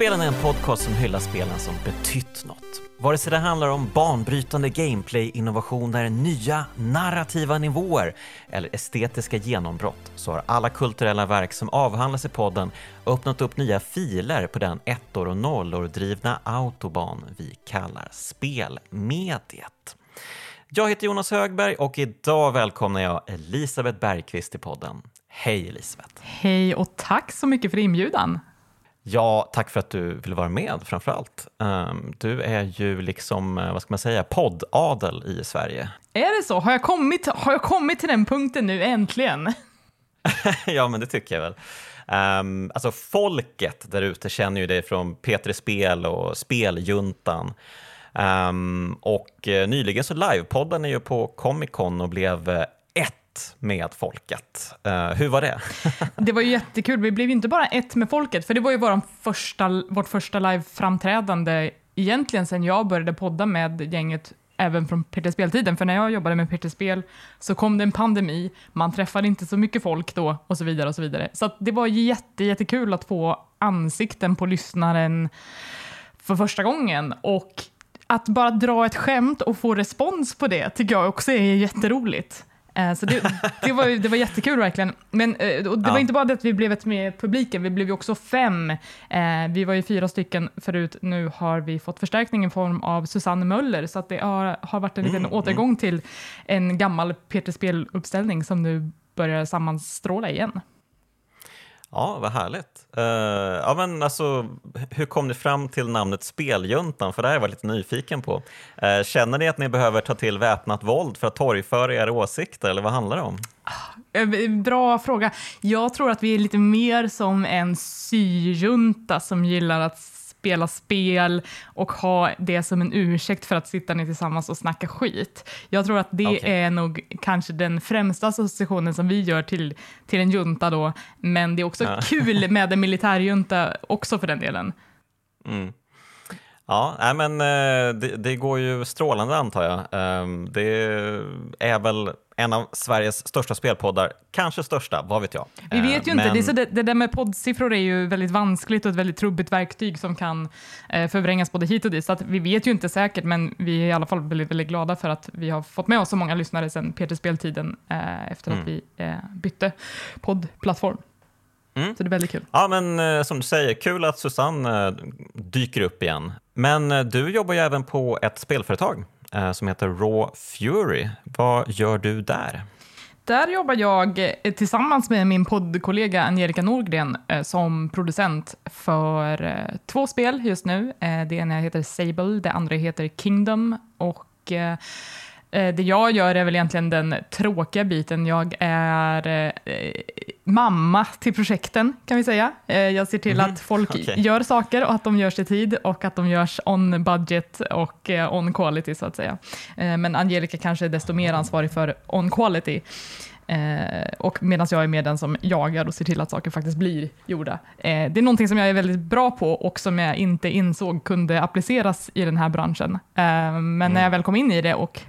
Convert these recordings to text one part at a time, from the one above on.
Spelen är en podcast som hyllar spelen som betytt något. Vare sig det handlar om banbrytande gameplay-innovationer, nya narrativa nivåer eller estetiska genombrott så har alla kulturella verk som avhandlas i podden öppnat upp nya filer på den ettor och nollor drivna autoban vi kallar spelmediet. Jag heter Jonas Högberg och idag välkomnar jag Elisabeth Bergqvist till podden. Hej Elisabeth! Hej och tack så mycket för inbjudan. Ja, tack för att du vill vara med framför allt. Um, du är ju liksom, eh, vad ska man säga, poddadel i Sverige. Är det så? Har jag kommit, har jag kommit till den punkten nu, äntligen? ja, men det tycker jag väl. Um, alltså folket där ute känner ju dig från P3 Spel och Speljuntan. Um, och uh, nyligen så livepoddade ni ju på Comic Con och blev med folket. Uh, hur var det? det var ju jättekul. Vi blev ju inte bara ett med folket, för det var ju vår första, vårt första live-framträdande egentligen sen jag började podda med gänget även från PT Speltiden, för när jag jobbade med PT Spel så kom det en pandemi, man träffade inte så mycket folk då och så vidare och så vidare. Så det var jätte, jättekul att få ansikten på lyssnaren för första gången och att bara dra ett skämt och få respons på det tycker jag också är jätteroligt. Eh, så det, det, var, det var jättekul verkligen. Men eh, det ja. var inte bara det att vi blev ett med publiken, vi blev ju också fem. Eh, vi var ju fyra stycken förut, nu har vi fått förstärkning i form av Susanne Möller, så att det har, har varit en liten mm, återgång mm. till en gammal Peter Spel-uppställning som nu börjar sammanstråla igen. Ja, vad härligt. Uh, ja, men alltså, hur kom ni fram till namnet Speljuntan? För det här var jag lite nyfiken på. Uh, känner ni att ni behöver ta till väpnat våld för att torgföra era åsikter, eller vad handlar det om? Ah, eh, bra fråga. Jag tror att vi är lite mer som en syjunta som gillar att spela spel och ha det som en ursäkt för att sitta ner tillsammans och snacka skit. Jag tror att det okay. är nog kanske den främsta associationen som vi gör till, till en junta då, men det är också ja. kul med en militärjunta också för den delen. Mm. Ja, nej men eh, det, det, går ju strålande antar jag. Ehm, det är väl en av Sveriges största spelpoddar, kanske största, vad vet jag. Vi vet ju men... inte, det, så det, det, där med poddsiffror är ju väldigt vanskligt och ett väldigt trubbigt verktyg som kan eh, förvrängas både hit och dit, så att vi vet ju inte säkert, men vi är i alla fall väldigt, väldigt glada för att vi har fått med oss så många lyssnare sedan Peter Speltiden eh, efter mm. att vi eh, bytte poddplattform. Mm. Så det är väldigt kul. Ja, men eh, som du säger, kul att Susanne eh, dyker upp igen. Men eh, du jobbar ju även på ett spelföretag som heter Raw Fury. Vad gör du där? Där jobbar jag tillsammans med min poddkollega Angelica Norgren som producent för två spel just nu. Det ena heter Sable, det andra heter Kingdom och det jag gör är väl egentligen den tråkiga biten. Jag är eh, mamma till projekten, kan vi säga. Eh, jag ser till mm, att folk okay. gör saker och att de görs i tid och att de görs on budget och eh, on quality, så att säga. Eh, men Angelica kanske är desto mer ansvarig för on quality. Eh, och medan jag är med den som jagar och ser till att saker faktiskt blir gjorda. Eh, det är någonting som jag är väldigt bra på och som jag inte insåg kunde appliceras i den här branschen. Eh, men mm. när jag väl kom in i det och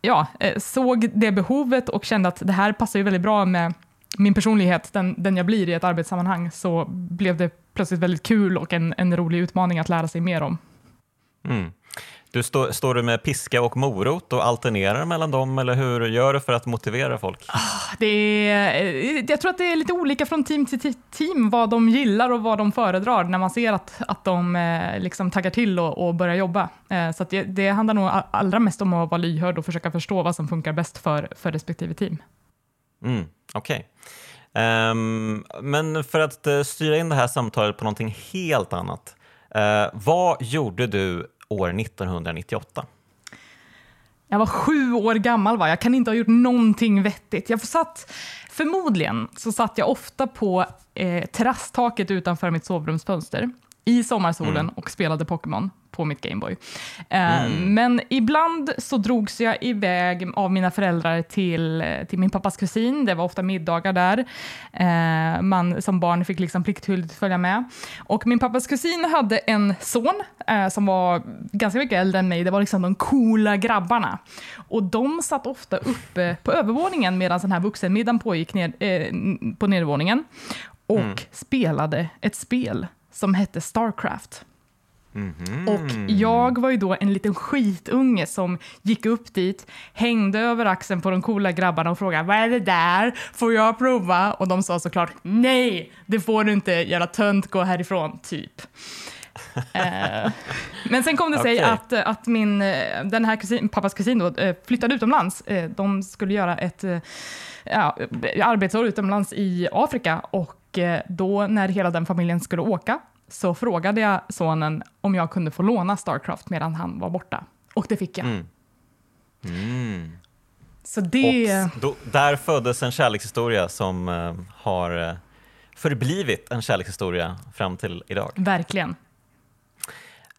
ja, eh, såg det behovet och kände att det här passar ju väldigt bra med min personlighet, den, den jag blir i ett arbetssammanhang, så blev det plötsligt väldigt kul och en, en rolig utmaning att lära sig mer om. Mm. Du stå, står du med piska och morot och alternerar mellan dem eller hur gör du för att motivera folk? Ah, det är, eh, jag tror att det är lite olika från team till team vad de gillar och vad de föredrar när man ser att, att de eh, liksom taggar till och, och börjar jobba. Eh, så det, det handlar nog allra mest om att vara lyhörd och försöka förstå vad som funkar bäst för, för respektive team. Mm, Okej. Okay. Um, ehm, men för att styra in det här samtalet på någonting helt annat. Uh, vad gjorde du år 1998? Jag var sju år gammal, va? jag kan inte ha gjort någonting vettigt. Jag satt, förmodligen så satt jag ofta på eh, terrasstaket utanför mitt sovrumsfönster i sommarsolen mm. och spelade Pokémon på mitt Gameboy. Eh, mm. Men ibland så drogs jag iväg av mina föräldrar till, till min pappas kusin. Det var ofta middagar där. Eh, man som barn fick liksom pliktskyldigt följa med. Och min pappas kusin hade en son eh, som var ganska mycket äldre än mig. Det var liksom de coola grabbarna. Och de satt ofta uppe på övervåningen medan den här vuxenmiddagen pågick ned, eh, på nedervåningen och mm. spelade ett spel som hette Starcraft. Mhm. Och jag var ju då en liten skitunge som gick upp dit, hängde över axeln på de coola grabbarna och frågade vad är det där? Får jag prova? Och de sa såklart nej, det får du inte, jävla tönt, gå härifrån, typ. Eh, men sen kom det sig Okej. att, att min, eh, den här kusin, pappas kusin då, eh, flyttade utomlands. Eh, De skulle göra ett eh, ja, arbetsår utomlands i Afrika och eh, då när hela den familjen skulle åka så frågade jag sonen om jag kunde få låna Starcraft medan han var borta. Och det fick jag. Mm. Mm. Så det... Och då, där föddes en kärlekshistoria som eh, har eh, förblivit en kärlekshistoria fram till idag. Verkligen.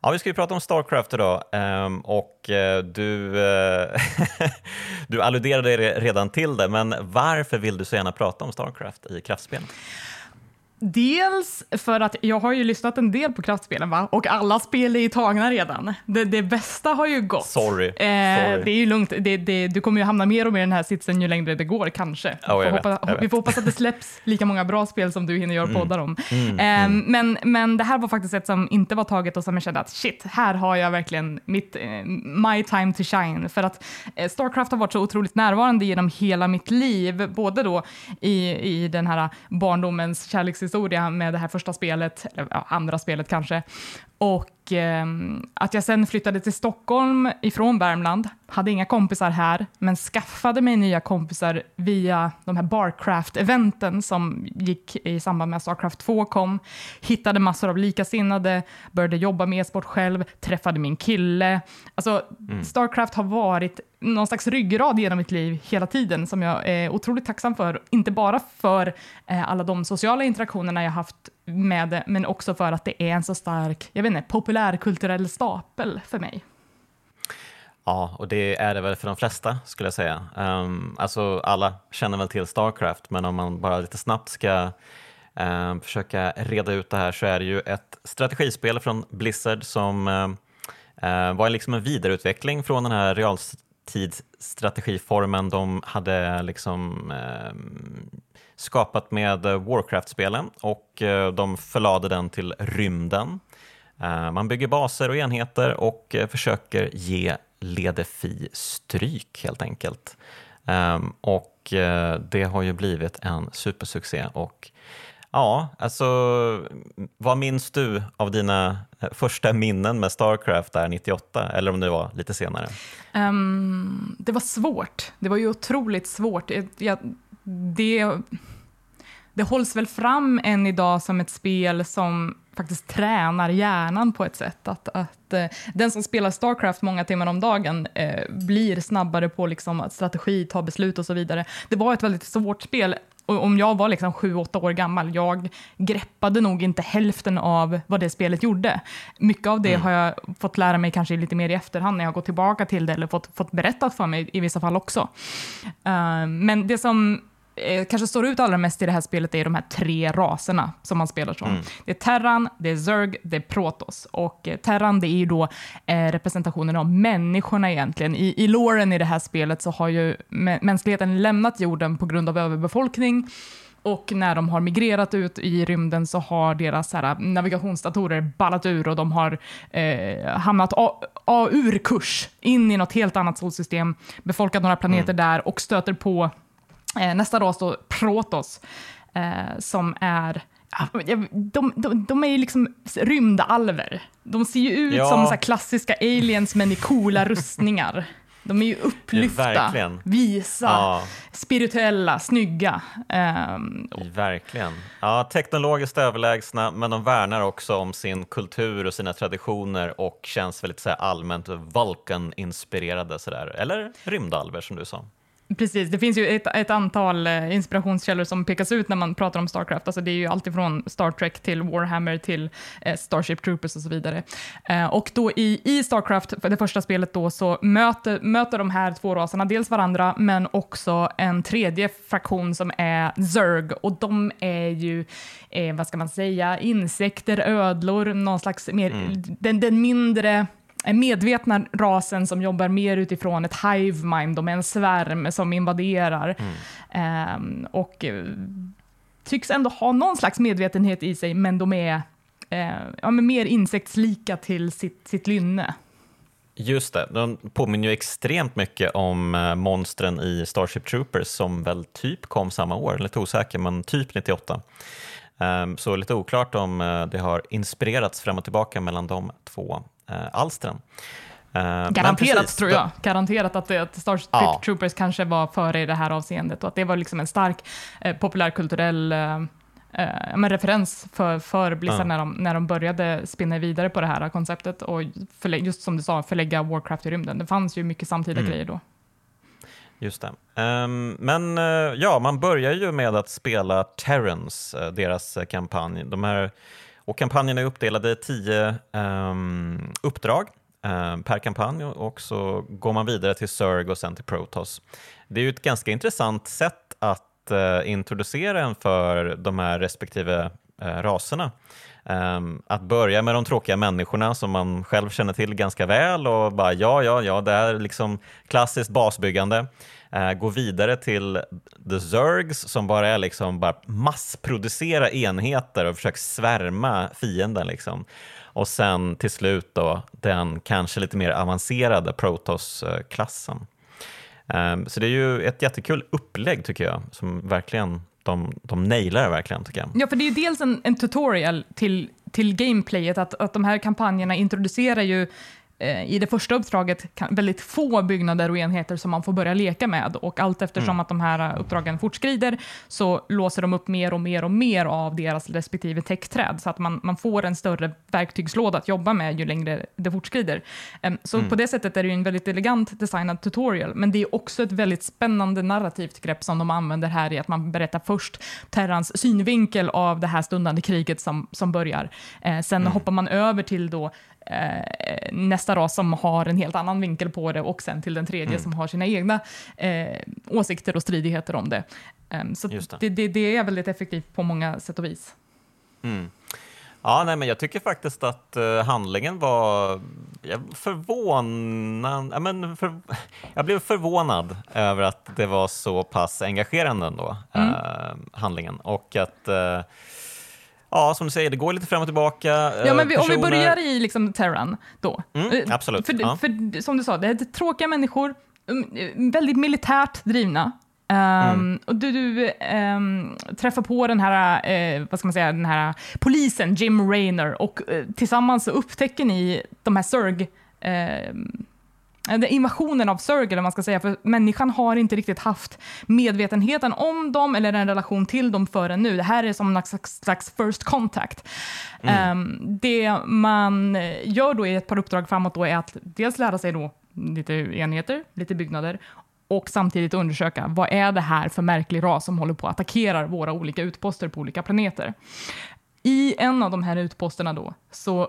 Ja, vi ska ju prata om Starcraft idag ehm, och eh, du, eh, du alluderade re- redan till det, men varför vill du så gärna prata om Starcraft i kraftspel? Dels för att jag har ju lyssnat en del på kraftspelen va? och alla spel är ju tagna redan. Det, det bästa har ju gått. Sorry. Eh, Sorry. Det är ju lugnt. Det, det, du kommer ju hamna mer och mer i den här sitsen ju längre det går kanske. Jag får vet. vi får hoppas att det släpps lika många bra spel som du hinner göra poddar om. Mm, Eh, Men, men det här var faktiskt ett som inte var taget och som jag kände att shit, här har jag verkligen mitt, eh, my time to shine. För att eh, Starcraft har varit så otroligt närvarande genom hela mitt liv, både då i, i den här barndomens kärlekshistoria historia med det här första spelet, eller ja, andra spelet kanske, och ehm, att jag sen flyttade till Stockholm ifrån Värmland, hade inga kompisar här, men skaffade mig nya kompisar via de här Barcraft-eventen som gick i samband med att Starcraft 2 kom. Hittade massor av likasinnade, började jobba med e-sport själv, träffade min kille. Alltså, Starcraft har varit någon slags ryggrad genom mitt liv hela tiden som jag är otroligt tacksam för. Inte bara för eh, alla de sociala interaktionerna jag haft med det, men också för att det är en så stark, jag vet inte, populärkulturell stapel för mig. Ja, och det är det väl för de flesta skulle jag säga. Um, alltså alla känner väl till Starcraft, men om man bara lite snabbt ska um, försöka reda ut det här så är det ju ett strategispel från Blizzard som um, var liksom en vidareutveckling från den här realtidsstrategiformen de hade liksom um, skapat med eh, Warcraft-spelen och eh, de förlade den till rymden. Eh, man bygger baser och enheter och försöker ge Ledefi stryk helt enkelt. Ehm, och det har ju blivit en supersuccé och ja, alltså vad minns du av dina första minnen med Starcraft där 98 eller om det var lite senare? Um, det var svårt. Det var ju otroligt svårt. Jag, jag, det, det hålls väl fram än idag som ett spel som faktiskt tränar hjärnan på ett sätt. Att, att eh, den som spelar Starcraft många timmar om dagen eh, blir snabbare på liksom, att strategi, ta beslut och så vidare. Det var ett väldigt svårt spel. Och om jag var liksom sju, åtta år gammal, jag greppade nog inte hälften av vad det spelet gjorde. Mycket av det har jag fått lära mig kanske lite mer i efterhand när jag gått tillbaka till det eller fått, fått berättat för mig i vissa fall också. Eh, men det som eh, kanske står ut allra mest i det här spelet är de här tre raserna som man spelar som. Det är Terran, det är Zerg, det är Protoss. Och eh, Terran det är ju då eh, representationen av människorna egentligen. I, I loren i det här spelet så har ju mä- mänskligheten lämnat jorden på grund av överbefolkning. Och när de har migrerat ut i rymden så har deras så här, navigationsdatorer ballat ur och de har eh, hamnat a- a- ur kurs in i något helt annat solsystem, befolkat några planeter där och stöter på nästa ras då, Protoss, eh, som är ja, de, de, de är ju liksom rymdalver. De ser ju ut Ja. som så klassiska aliens men i coola rustningar. De är ju upplyfta, verkligen. visa, Ja, spirituella, snygga. Ehm, verkligen. Ja, teknologiskt överlägsna, men de värnar också om sin kultur och sina traditioner och känns väldigt så allmänt Vulcan-inspirerade. Eller rymdalver som du sa. Precis, det finns ju ett, ett antal eh, inspirationskällor som pekas ut när man pratar om Starcraft. Alltså det är ju alltifrån Star Trek till Warhammer till eh, Starship Troopers och så vidare. Eh, och då i, i Starcraft, för det första spelet då, så möter, möter de här två raserna dels varandra, men också en tredje fraktion som är Zerg. Och de är ju, eh, vad ska man säga, insekter, ödlor, någon slags mer, den, den mindre medvetna rasen som jobbar mer utifrån ett hive mind, de är en svärm som invaderar. Ehm, och eh, tycks ändå ha någon slags medvetenhet i sig, men de är eh, ja, men mer insektslika till sitt, sitt lynne. Just det, de påminner ju extremt mycket om eh, monstren i Starship Troopers som väl typ kom samma år, lite osäker, men typ 98. Um, så lite oklart om uh, det har inspirerats fram och tillbaka mellan de två uh, alstren. Uh, Garanterat tror jag. Garanterat att, det, att Starship ja. Troopers kanske var före i det här avseendet och att det var liksom en stark populärkulturell eh, men referens för, för Blizzard ja. när, de, när de började spinna vidare på det här konceptet och förlä, just som du sa, förlägga Warcraft i rymden. Det fanns ju mycket samtida mm. grejer då. Just det. Um, men ja, man börjar ju med att spela Terrence, deras kampanj. De här, och kampanjen är uppdelade i tio um, uppdrag ehm, per kampanj och så går man vidare till Zerg och sen till Protoss. Det är ju ett ganska intressant sätt att uh, introducera en för de här respektive uh, raserna. Um, att börja med de tråkiga människorna som man själv känner till ganska väl och bara ja, ja, ja, det är liksom klassiskt basbyggande. Uh, gå vidare till the Zergs som bara är liksom bara massproducera enheter och försöka svärma fienden. Liksom. Och sen till slut då den kanske lite mer avancerade Protoss-klassen. Um, så det är ju ett jättekul upplägg tycker jag, som verkligen de, de nailar det verkligen tycker jag. Ja, för det är ju dels en, en tutorial till, till gameplayet, att, att de här kampanjerna introducerar ju i det första uppdraget väldigt få byggnader och enheter som man får börja leka med och allt eftersom mm. att de här eh, uppdragen fortskrider så låser de upp mer och mer och mer av deras respektive techträd så att man, man får en större verktygslåda att jobba med ju längre det fortskrider. Så mm. på det sättet är det ju en väldigt elegant designad tutorial, men det är också ett väldigt spännande narrativt grepp som de använder här i att man berättar först Terrans synvinkel av det här stundande kriget som, som börjar. Eh, sen mm. hoppar man över till då eh, nästa ras som har en helt annan vinkel på det och sen till den tredje mm. som har sina egna eh, åsikter och stridigheter om det. Um, så det. Det, det, det. är väldigt effektivt på många sätt och vis. Mm. Ja, nej, men jag tycker faktiskt att uh, handlingen var förvånad. Ja, men för, jag blev förvånad över att det var så pass engagerande ändå, mm. uh, handlingen. Och att uh, Ja, som du säger, det går lite fram och tillbaka. Ja, men vi, om vi börjar i liksom Terran då. Mm, eh, absolut. För, ja. för, som du sa, det är tråkiga människor, mm, väldigt militärt drivna. Um, mm. Och du, du um, träffar på den här, uh, vad ska man säga, den här polisen, Jim Raynor, och uh, tillsammans upptäcker ni de här Zerg uh, invasionen av Zerg, eller man ska säga, för människan har inte riktigt haft medvetenheten om dem eller en relation till dem förrän nu. Det här är som en slags, first contact. Mm. Um, det man gör då i ett par uppdrag framåt då är att dels lära sig då lite enheter, lite byggnader och samtidigt undersöka vad är det här för märklig ras som håller på att attackera våra olika utposter på olika planeter. I en av de här utposterna då så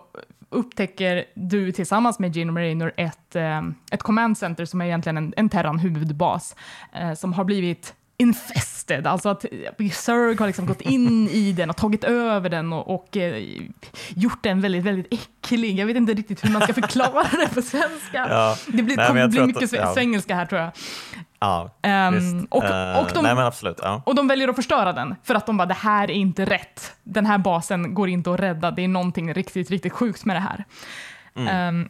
upptäcker du tillsammans med Gene Raynor ett, eh, ett command center som är egentligen en, en Terran-huvudbas eh, som har blivit infested, alltså att Zerg har liksom gått in i den och tagit över den och, och eh, gjort den väldigt, väldigt äcklig. Jag vet inte riktigt hur man ska förklara det på svenska. Ja. Det blir, Nej, kommer bli mycket att, ja. svengelska här tror jag. Ja, um, och, och, de, Nej, absolut, ja. och de väljer att förstöra den för att de bara, det här är inte rätt. Den här basen går inte att rädda. Det är någonting riktigt, riktigt sjukt med det här. Mm. Um,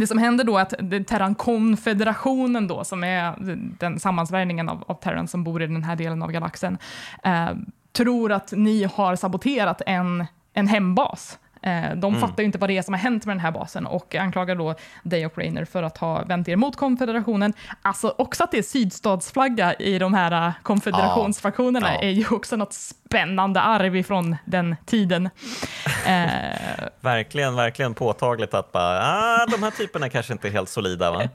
det som händer då är att Terran-konfederationen då, som är den sammansvärjningen av, av Terran som bor i den här delen av galaxen, eh, tror att ni har saboterat en, en hembas Eh, de mm. fattar ju inte vad det är som har hänt med den här basen och anklagar då dig och Rainer för att ha vänt er mot konfederationen. Alltså också att det är sydstatsflagga i de här eh, konfederationsfraktionerna ja. Ja. är ju också något spännande arv ifrån den tiden. eh. verkligen, verkligen påtagligt att bara, ah, de här typerna kanske inte är helt solida. Va?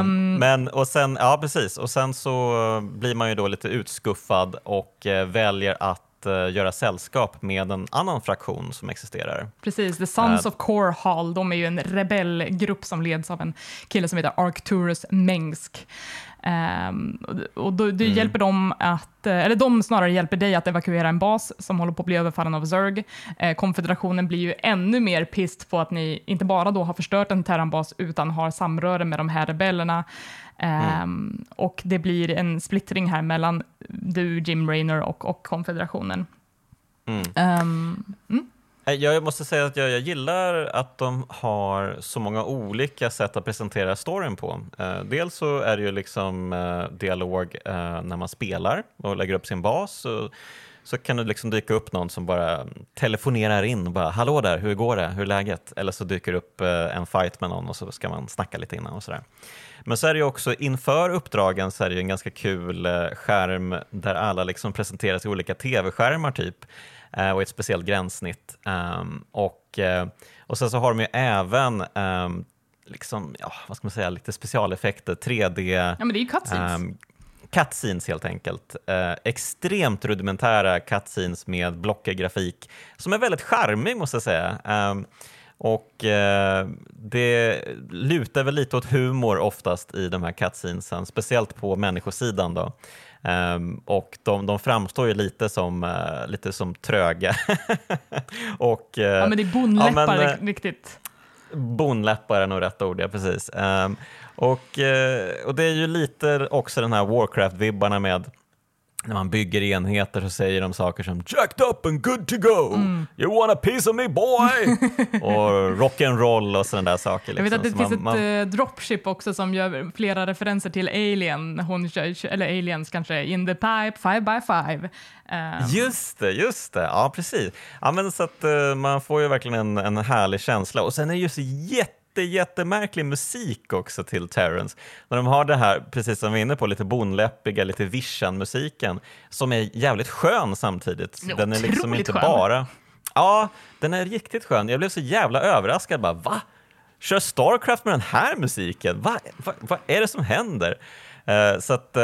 um, men, och sen, ja precis, och sen så blir man ju då lite utskuffad och eh, väljer att uh, göra sällskap med en annan fraktion som existerar. Precis, The Sons uh, of Core Hall, de är ju en rebellgrupp som leds av en kille som heter Arcturus Mengsk. Um, och då, mm. hjälper de att, eh, eller de snarare hjälper dig att evakuera en bas som håller på att bli överfallen av Zerg. Uh, konfederationen blir ju ännu mer pissed på att ni inte bara då har förstört en terranbas utan har samröre med de här rebellerna. Mm. Um, och det blir en splittring här mellan du, Jim Raynor och, och konfederationen. Mm. Um, mm. Jag måste säga att jag, jag gillar att de har så många olika sätt att presentera storyn på. Eh, dels så är det ju liksom eh, dialog eh, när man spelar och lägger upp sin bas. Så, så kan det liksom dyka upp någon som bara telefonerar in och bara “Hallå där, hur går det? Hur är läget?” Eller så dyker det upp eh, en fight med någon och så ska man snacka lite innan och sådär. Men så är det ju också inför uppdragen så är det ju en ganska kul eh, skärm där alla liksom presenteras i olika tv-skärmar typ eh, och ett speciellt gränssnitt. Um, och, eh, och sen så har de ju även um, liksom, ja, vad ska man säga, lite specialeffekter, 3D, Ja, men det är ju cutscenes. um, cutscenes helt enkelt. Eh, extremt rudimentära cutscenes med blockig grafik som är väldigt charmig måste jag säga. Um, och eh, det lutar väl lite åt humor oftast i de här cutscenesen, speciellt på människosidan då. Ehm, och de, de framstår ju lite som, eh, lite som tröga. och, eh, ja, men det är bondläppar ja, men, ri- riktigt. Bonläppar är nog rätt ord, ja precis. Ehm, och, och det är ju lite också den här Warcraft-vibbarna med när man bygger enheter så säger de saker som “jacked up and good to go”, Mm. “you want a piece of me boy” och rock'n'roll och sådana där saker. Jag vet att det Liksom. finns Så man- ett man- eh, dropship också som gör flera referenser till Alien, hon, eller Aliens kanske, in the pipe, five by five. Eh, Just det, just det. Ja, precis. Ja, men så att, eh, man får ju verkligen en, en härlig känsla. Och sen är det ju så jätte, jättemärklig musik också till Terrence. När de har det här, precis som vi är inne på, lite bonläppiga, lite vision-musiken som är jävligt skön samtidigt. Ja, Den är liksom inte skön. bara... Ja, den är riktigt skön. Jag blev så jävla överraskad. Bara, va? Kör Starcraft med den här musiken? Va? Va? Vad är det som händer? Eh, så att eh,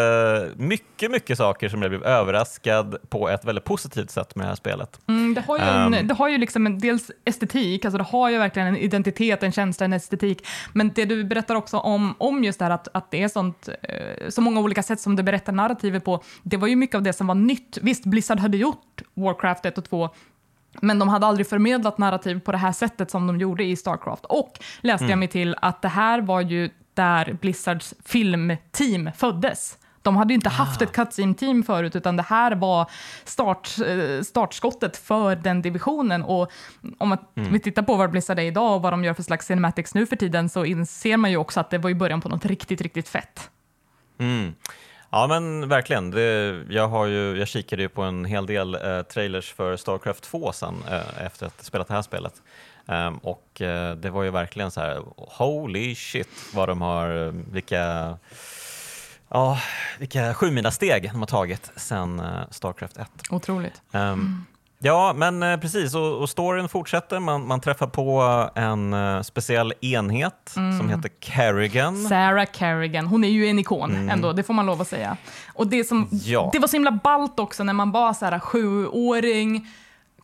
mycket, mycket saker som jag blev överraskad på ett väldigt positivt sätt med det här spelet. Mm, det har ju, en, Ehm. det har ju liksom en, dels estetik, alltså det har ju verkligen en identitet, en känsla, en estetik. Men det du berättar också om, om just det här att, att det är sånt, eh, så många olika sätt som du berättar narrativet på, det var ju mycket av det som var nytt. Visst, Blizzard hade gjort Warcraft 1 och 2, men de hade aldrig förmedlat narrativ på det här sättet som de gjorde i Starcraft. Och läste jag mig till att det här var ju där Blizzards filmteam föddes. De hade ju inte haft ett cutscene-team förut, utan det här var start, eh, startskottet för den divisionen. Och om att vi tittar på vad Blizzard är idag och vad de gör för slags cinematics nu för tiden, så inser man ju också att det var i början på något riktigt, riktigt fett. Mm. Ja men verkligen. Det, jag, har ju, jag kikade ju på en hel del eh, trailers för Starcraft 2 sen eh, efter att ha spelat det här spelet. Ehm, och eh, det var ju verkligen så här, holy shit vad de har, eh, vilka, ja, vilka steg de har tagit sen eh, Starcraft 1. Otroligt. Ehm, Ja, men eh, precis. Och, och storyn fortsätter. Man, man träffar på en eh, speciell enhet som heter Kerrigan. Sarah Kerrigan, hon är ju en ikon ändå, det får man lov att säga. Och det, som, Ja. det var så himla ballt också när man var så här sjuåring,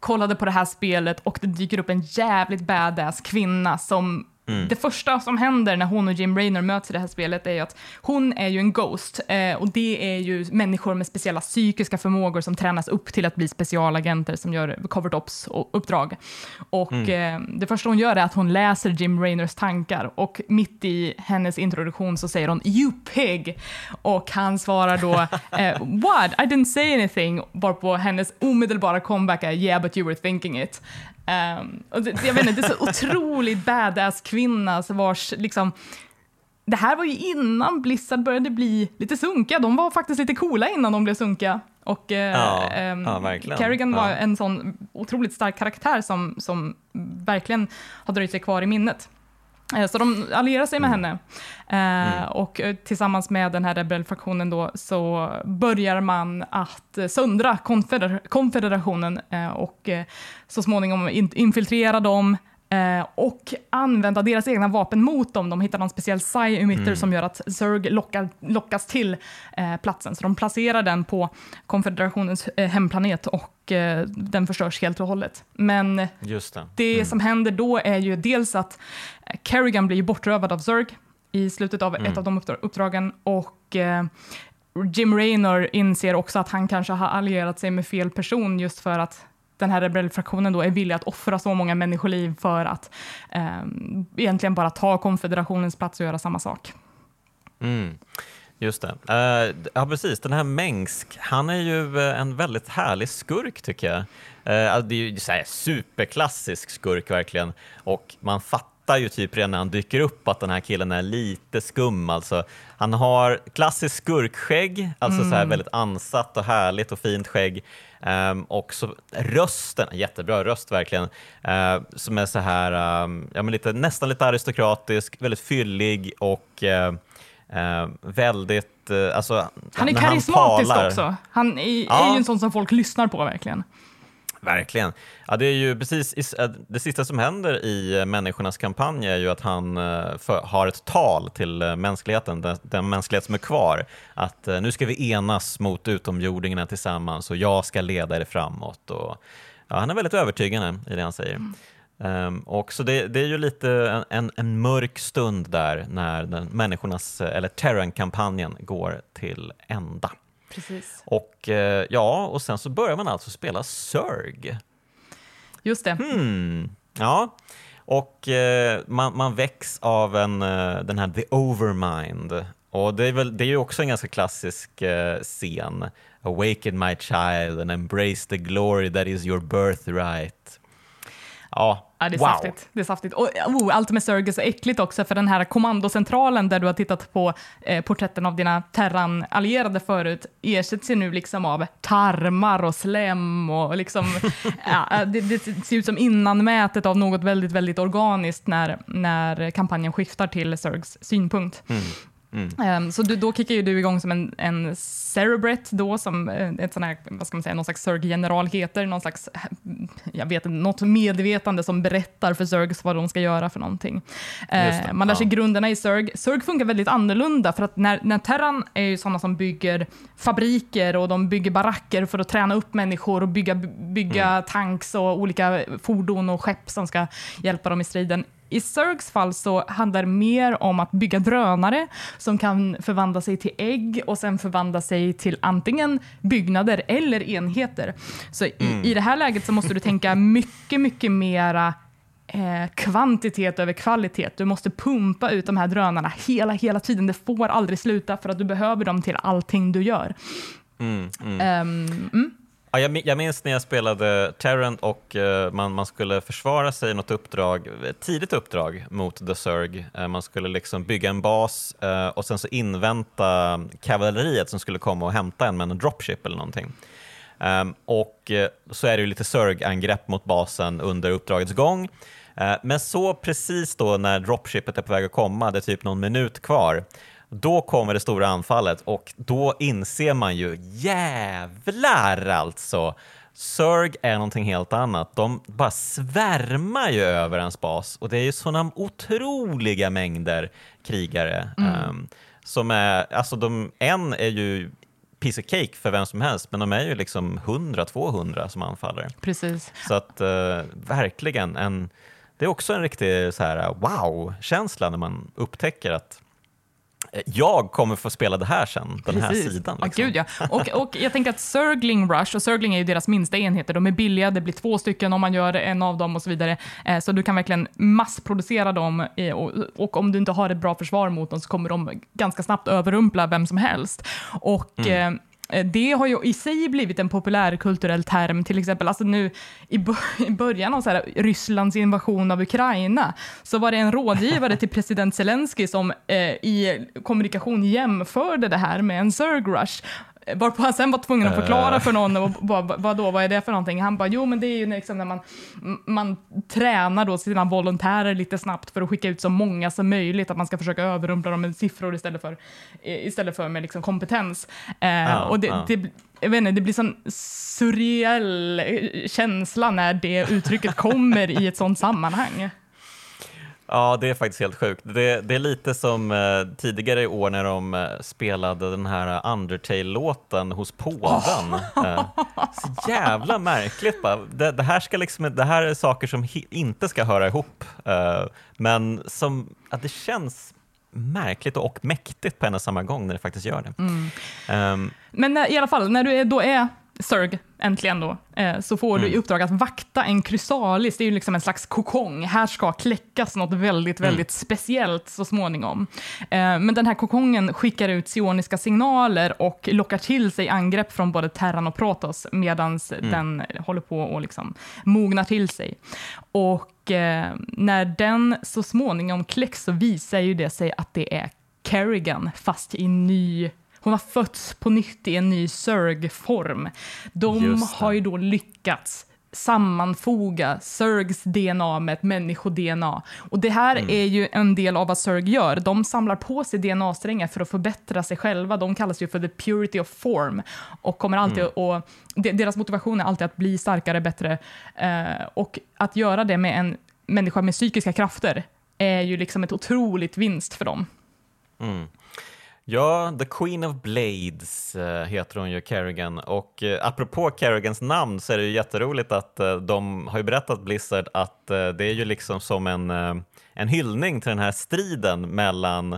kollade på det här spelet och det dyker upp en jävligt badass kvinna som det första som händer när hon och Jim Raynor möts i det här spelet är ju att hon är ju en Ghost eh, och det är ju människor med speciella psykiska förmågor som tränas upp till att bli specialagenter som gör covered ops och uppdrag. Och eh, det första hon gör är att hon läser Jim Raynors tankar och mitt i hennes introduktion så säger hon “You pig” och han svarar då eh, “What? I didn't say anything” varpå hennes omedelbara comeback är “Yeah, but you were thinking it”. Um, och det, jag vet inte, det är så otroligt badass kvinna vars liksom det här var ju innan Blizzard började bli lite sunkiga. De var faktiskt lite coola innan de blev sunkiga. Och eh, Ja, ehm, ja, verkligen. Kerrigan var Ja. en sån otroligt stark karaktär som, som verkligen har dröjt sig kvar i minnet. Eh, Så de allierar sig med Mm. henne. Eh, Och eh, tillsammans med den här rebellfraktionen då så börjar man att söndra konfeder- konfederationen och så småningom in- infiltrera dem eh, och använda deras egna vapen mot dem. De hittar någon speciell psi-emitter som gör att Zerg lockar, lockas till eh, platsen. Så de placerar den på konfederationens eh, hemplanet och eh, den förstörs helt och hållet. Men det. det som händer då är ju dels att eh, Kerrigan blir bortrövad av Zerg i slutet av ett av de uppdra- uppdragen och Jim Raynor inser också att han kanske har allierat sig med fel person just för att den här rebellfraktionen då är villig att offra så många människoliv för att eh, egentligen bara ta konfederationens plats och göra samma sak. Mm. Just det. Uh, ja, precis. Den här Mengsk, han är ju eh, en väldigt härlig skurk tycker jag. Uh, det är ju så här superklassisk skurk verkligen och man fattar ju typ redan när han dyker upp att den här killen är lite skum. Alltså, han har klassiskt skurkskägg, alltså mm. så här mm. väldigt ansatt och härligt och fint skägg. Um, och så rösten, jättebra röst verkligen, uh, som är så här, um, ja, men lite, nästan lite aristokratisk, väldigt fyllig och uh, uh, väldigt, alltså, Han är karismatisk han talar, också. Han är, ja. är ju en sån som folk lyssnar på verkligen. Verkligen. Ja, det är ju precis äh, det sista som händer i äh, Människornas kampanj är ju att han äh, för, har ett tal till mänskligheten, den, den mänsklighet som är kvar, att nu ska vi enas mot utomjordingarna tillsammans och jag ska leda er framåt. Och, ja, han är väldigt övertygande i det han säger. Mm. Um, och så det, det, är ju lite en, en, mörk stund där när den, människornas, eller Terran-kampanjen går till ända. Precis. Och eh, ja, och sen så börjar man alltså spela Zerg. Just det. Hmm. Ja, och eh, man, man väcks av en, eh, den här The Overmind. Och det är, väl, det är ju också en ganska klassisk scen. Awaken my child and embrace the glory that is your birthright. Ja, Ja, det är wow. saftigt. Det är saftigt. Och oh, allt med Sergis är äckligt också, för den här kommandocentralen där du har tittat på eh, porträtten av dina Terran-allierade förut ersätts ju nu liksom av tarmar och slem och liksom, ja, det, det, ser ut som innanmätet av något väldigt, väldigt organiskt när, när kampanjen skiftar till Sergs synpunkt. Mm. Mm. Um, så du, då kickar ju du igång som en, en Cerebret då, som eh, ett sån här, vad ska man säga, någon slags Zerg-general heter, någon slags, jag vet inte, något medvetande som berättar för Zergs vad de ska göra för någonting. Uh, man lär sig ja. grunderna i Zerg. Zerg funkar väldigt annorlunda, för att när, när Terran är ju sådana som bygger fabriker och de bygger baracker för att träna upp människor och bygga, bygga mm. tanks och olika fordon och skepp som ska hjälpa dem i striden. I Zergs fall så handlar det mer om att bygga drönare som kan förvandla sig till ägg och sen förvandla sig till antingen byggnader eller enheter. Så i, mm. i det här läget så måste du tänka mycket, mycket mera eh, kvantitet över kvalitet. Du måste pumpa ut de här drönarna hela, hela tiden. Det får aldrig sluta för att du behöver dem till allting du gör. Mm, mm. Um, Ja, jag, jag minns när jag spelade Terrant och eh, man, man skulle försvara sig i något uppdrag, ett tidigt uppdrag mot The Zerg. Eh, man skulle liksom bygga en bas eh, och sen så invänta kavalleriet som skulle komma och hämta en med en dropship eller någonting. Ehm, och så är det ju lite Zerg-angrepp mot basen under uppdragets gång. Men så precis då när dropshipet är på väg att komma, det är typ någon minut kvar, då kommer det stora anfallet och då inser man ju jävlar alltså. Zerg är någonting helt annat. De bara svärmar ju över ens bas och det är ju sådana otroliga mängder krigare. Mm. Um, som är, alltså de, en är ju piece of cake för vem som helst, men de är ju liksom 100-200 som anfaller. Precis. Så att uh, verkligen, en, det är också en riktig så här wow-känsla när man upptäcker att jag kommer få spela det här sen, den Precis. här sidan. Liksom. Ah, gud, ja. och, och jag tänker att Surgling Rush, och Surgling är ju deras minsta enheter, de är billiga, det blir två stycken om man gör en av dem och så vidare. Eh, så du kan verkligen massproducera dem eh, och, och, om du inte har ett bra försvar mot dem så kommer de ganska snabbt överrumpla vem som helst. Och mm. Eh, det har ju i sig blivit en populärkulturell term, till exempel alltså nu i, början av så här, Rysslands invasion av Ukraina, så var det en rådgivare till president Zelensky som eh, i kommunikation jämförde det här med en Zerg Rush. Varpå han sen var tvungen att förklara för någon, och bara, vad då, vad är det för någonting? Han bara, jo men det är ju liksom när man, man tränar då sina volontärer lite snabbt för att skicka ut så många som möjligt, att man ska försöka överrumpla dem med siffror istället för, istället för med liksom kompetens. Eh, och det, ja. det, jag vet inte, det blir sån surreal känsla när det uttrycket kommer i ett sånt sammanhang. Ja, det är faktiskt helt sjukt. Det, det är lite som eh, tidigare i år när de eh, spelade den här Undertale-låten hos påven. Eh, så jävla märkligt bara. Det, det, här ska liksom, det här är saker som inte ska höra ihop, eh, men som, att det känns märkligt och mäktigt på en och samma gång när det faktiskt gör det. Mm. Um, men när, i alla fall, när du är, då är Zerg, äntligen då, eh, så får du i uppdrag att vakta en krysalis, det är ju liksom en slags kokong. Här ska kläckas något väldigt, väldigt speciellt så småningom. Eh, men den här kokongen skickar ut sioniska signaler och lockar till sig angrepp från både Terran och Protoss medan den håller på och liksom mognar till sig. Och eh, när den så småningom kläcks så visar ju det sig att det är Kerrigan, fast i ny hon har fötts på nytt i en ny Zerg-form. De har ju då lyckats sammanfoga Zergs DNA med ett människo-DNA. Och det här Mm. är ju en del av vad Zerg gör. De samlar på sig DNA-strängar för att förbättra sig själva. De kallas ju för the purity of form och kommer alltid Mm. de- deras motivation är alltid att bli starkare, bättre. Eh, och att göra det med en människa med psykiska krafter är ju liksom ett otroligt vinst för dem. Mm. Ja, The Queen of Blades eh, heter hon ju, Kerrigan. Och eh, apropå Kerrigans namn så är det ju jätteroligt att eh, de har ju berättat Blizzard att eh, det är ju liksom som en, eh, en hyllning till den här striden mellan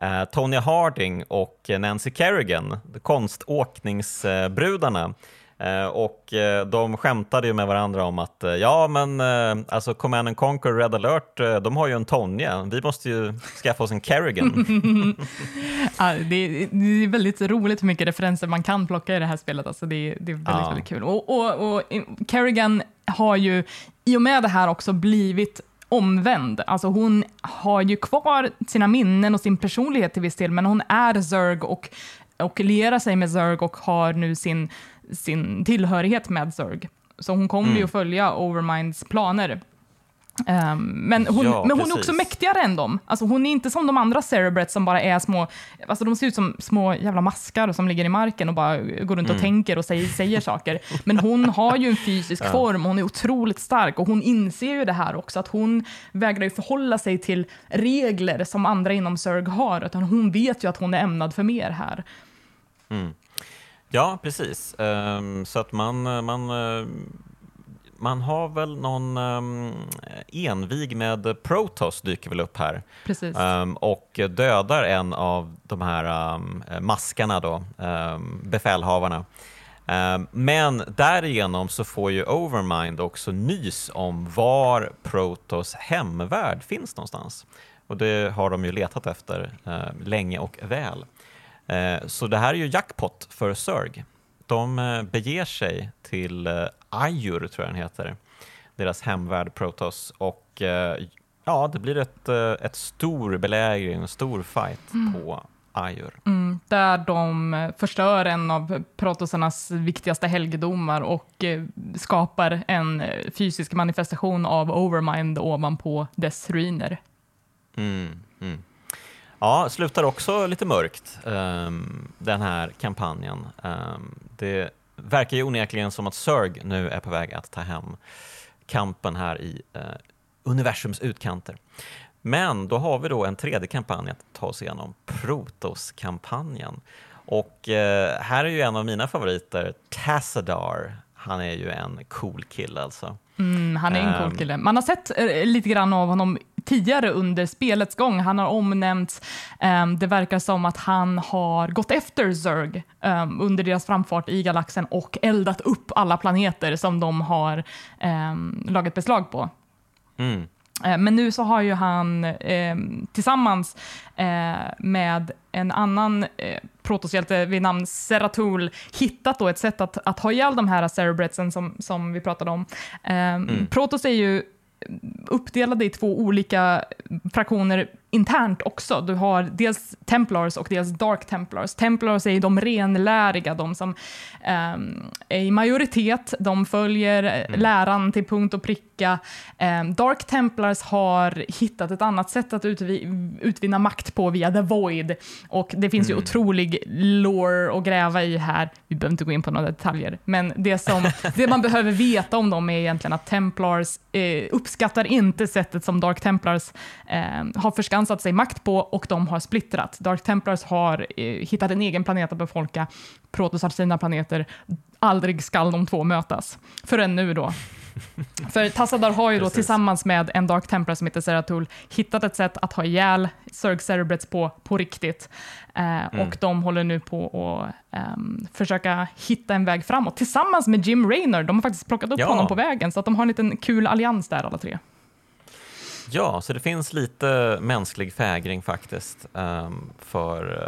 eh, Tonya Harding och Nancy Kerrigan, konståkningsbrudarna. Eh, och eh, de skämtade ju med varandra om att eh, ja, men alltså Command and Conquer Red alert, de har ju en Tonja. Vi måste ju skaffa oss en Kerrigan. Ja, det, är, det är väldigt roligt hur mycket referenser man kan plocka i det här spelet. Alltså det, är- det är väldigt, Ja. väldigt kul. Och, och, och Kerrigan har ju i och med det här också blivit omvänd. Alltså hon har ju kvar sina minnen och sin personlighet till viss del, men hon är Zerg och, och lierar sig med Zerg och har nu sin, sin tillhörighet med Zerg. Så hon kommer Mm. ju att följa Overminds planer. Ehm, men hon, Ja, men hon är också mäktigare än dem. Alltså hon är inte som de andra Cerebrets som bara är små, alltså de ser ut som små jävla maskar som ligger i marken och bara går runt och tänker och säger, säger saker. Men hon har ju en fysisk form, hon är otroligt stark och hon inser ju det här också, att hon vägrar ju förhålla sig till regler som andra inom Zerg har, utan hon vet ju att hon är ämnad för mer här. Ja, precis. Ehm, så att man, man, eh, man har väl någon um, envig med Protoss dyker väl upp här Precis. Ehm, och dödar en av de här maskarna då, befälhavarna. Ehm, men därigenom så får ju Overmind också nys om var Protoss hemvärld finns någonstans. Och det har de ju letat efter eh, länge och väl. Eh, Så det här är ju jackpot för Zerg. De eh, beger sig till eh, Ayur, tror jag den heter, deras hemvärld Protoss. Och ja, det blir ett, ett stor belägring, en stor fight på Ayur. Mm, där de förstör en av protosarnas viktigaste helgedomar och skapar en fysisk manifestation av Overmind ovanpå dess ruiner. Mm, mm. Ja, slutar också lite mörkt, ehm, den här kampanjen. Ehm, det verkar ju onekligen som att Zerg nu är på väg att ta hem kampen här i eh, universums utkanter. Men då har vi då en tredje kampanj att ta oss igenom, Protos-kampanjen. Och eh, här är ju en av mina favoriter, Tassadar. Han är ju en cool kille alltså. Mm, han är en cool Ehm. kille. Man har sett eh, lite grann av honom tidigare under spelets gång. Han har omnämnts. ehm, det verkar som att han har gått efter Zerg ehm, under deras framfart i galaxen och eldat upp alla planeter som de har um, lagat beslag på. Mm. Eh, Men nu så har ju han eh, tillsammans eh, med en annan eh, protoshjälte vid namn Seratul hittat då ett sätt att, att ha ihjäl de här Cerebretsen som, som vi pratade om. Eh, Protoss är ju uppdelade i två olika fraktioner internt också. Du har dels Templars och dels Dark Templars. Templars är de renläriga, de som ehm, är i majoritet. De följer eh, läran till punkt och pricka. Ehm, Dark Templars har hittat ett annat sätt att utvi- utvinna makt på via The Void. Och det finns ju otrolig lore att gräva i här. Vi behöver inte gå in på några detaljer, men det, som, det man behöver veta om dem är egentligen att Templars eh, uppskattar inte sättet som Dark Templars eh, har förskansat sig makt på och de har splittrat. Dark Templars har eh, hittat en egen planet att befolka, Protoss har sina planeter. Aldrig skall de två mötas. Förrän nu då. För Tassadar har ju då Precis. tillsammans med en Dark Templar som heter Seratul hittat ett sätt att ha ihjäl Zerg Cerebrets på, på riktigt. Eh, Mm. Och de håller nu på att ehm, försöka hitta en väg framåt tillsammans med Jim Raynor. De har faktiskt plockat upp Ja. honom på vägen, så att de har en liten kul allians där alla tre. Ja, så det finns lite mänsklig fägring faktiskt ehm, för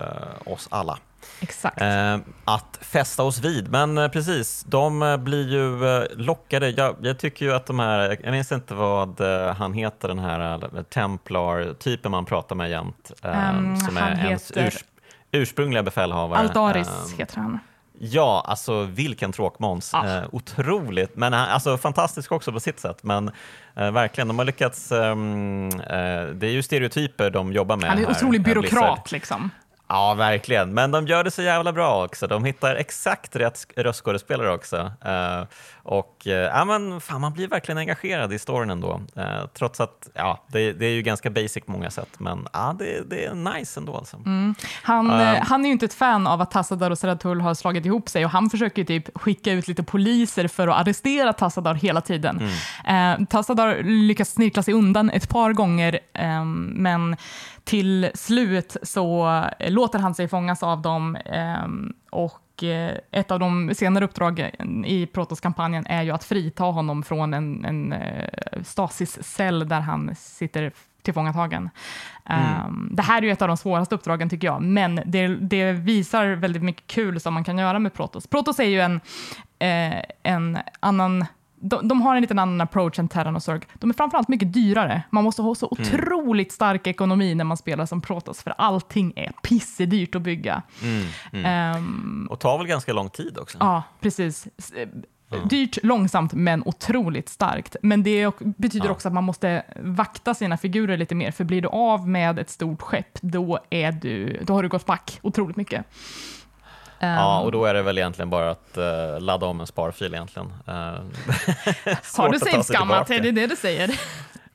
eh, oss alla. Exakt. Eh, att fästa oss vid. Men eh, precis, de eh, blir ju lockade. Jag, jag tycker ju att de här, jag minns inte vad han heter, den här Templar-typen man pratar med jämt. Ehm, som är ens heter- urs, ursprungliga befälhavare. Aldaris Ehm, heter han. Ja, alltså vilken tråkmåns. Ja. Eh, otroligt, men han- alltså, fantastisk också på sitt sätt. Men eh, verkligen, de har lyckats... ehm, eh, det är ju stereotyper de jobbar med Han är en otrolig eh, byråkrat liksom. Ja, verkligen. Men de gör det så jävla bra också. De hittar exakt rätt sk- röstskådespelare också. Eh, och eh, ja, men fan, man blir verkligen engagerad i storyn ändå. Eh, trots att ja, det, det är ju ganska basic på många sätt, men ja, det, det är nice ändå. Alltså. Han, Ehm. eh, han är ju inte ett fan av att Tassadar och Seratul har slagit ihop sig och han försöker typ skicka ut lite poliser för att arrestera Tassadar hela tiden. Eh, Tassadar lyckas snirkla sig undan ett par gånger, ehm, men till slut så eh, låter han sig fångas av dem ehm, och eh, ett av de senare uppdragen i Protoss-kampanjen är ju att frita honom från en, en eh, Stasis-cell där han sitter tillfångatagen. Um, det här är ju ett av de svåraste uppdragen tycker jag, men det, det visar väldigt mycket kul som man kan göra med Protoss. Protoss är ju en, eh, en annan de, de har en liten annan approach än Terran och Zerg. De är framförallt mycket dyrare. Man måste ha så otroligt stark ekonomi när man spelar som Protoss, för allting är pissedyrt att bygga. Mm, mm. Ehm, Och tar väl ganska lång tid också. Ja, precis. Eh, Dyrt, långsamt, men otroligt starkt. Men det betyder Ja. också att man måste vakta sina figurer lite mer, för blir du av med ett stort skepp, då, är du, då har du gått back otroligt mycket. Ja, Ehm, och då är det väl egentligen bara att eh, ladda om en sparfil egentligen. Eh, har du tillbaka. Är det det du säger?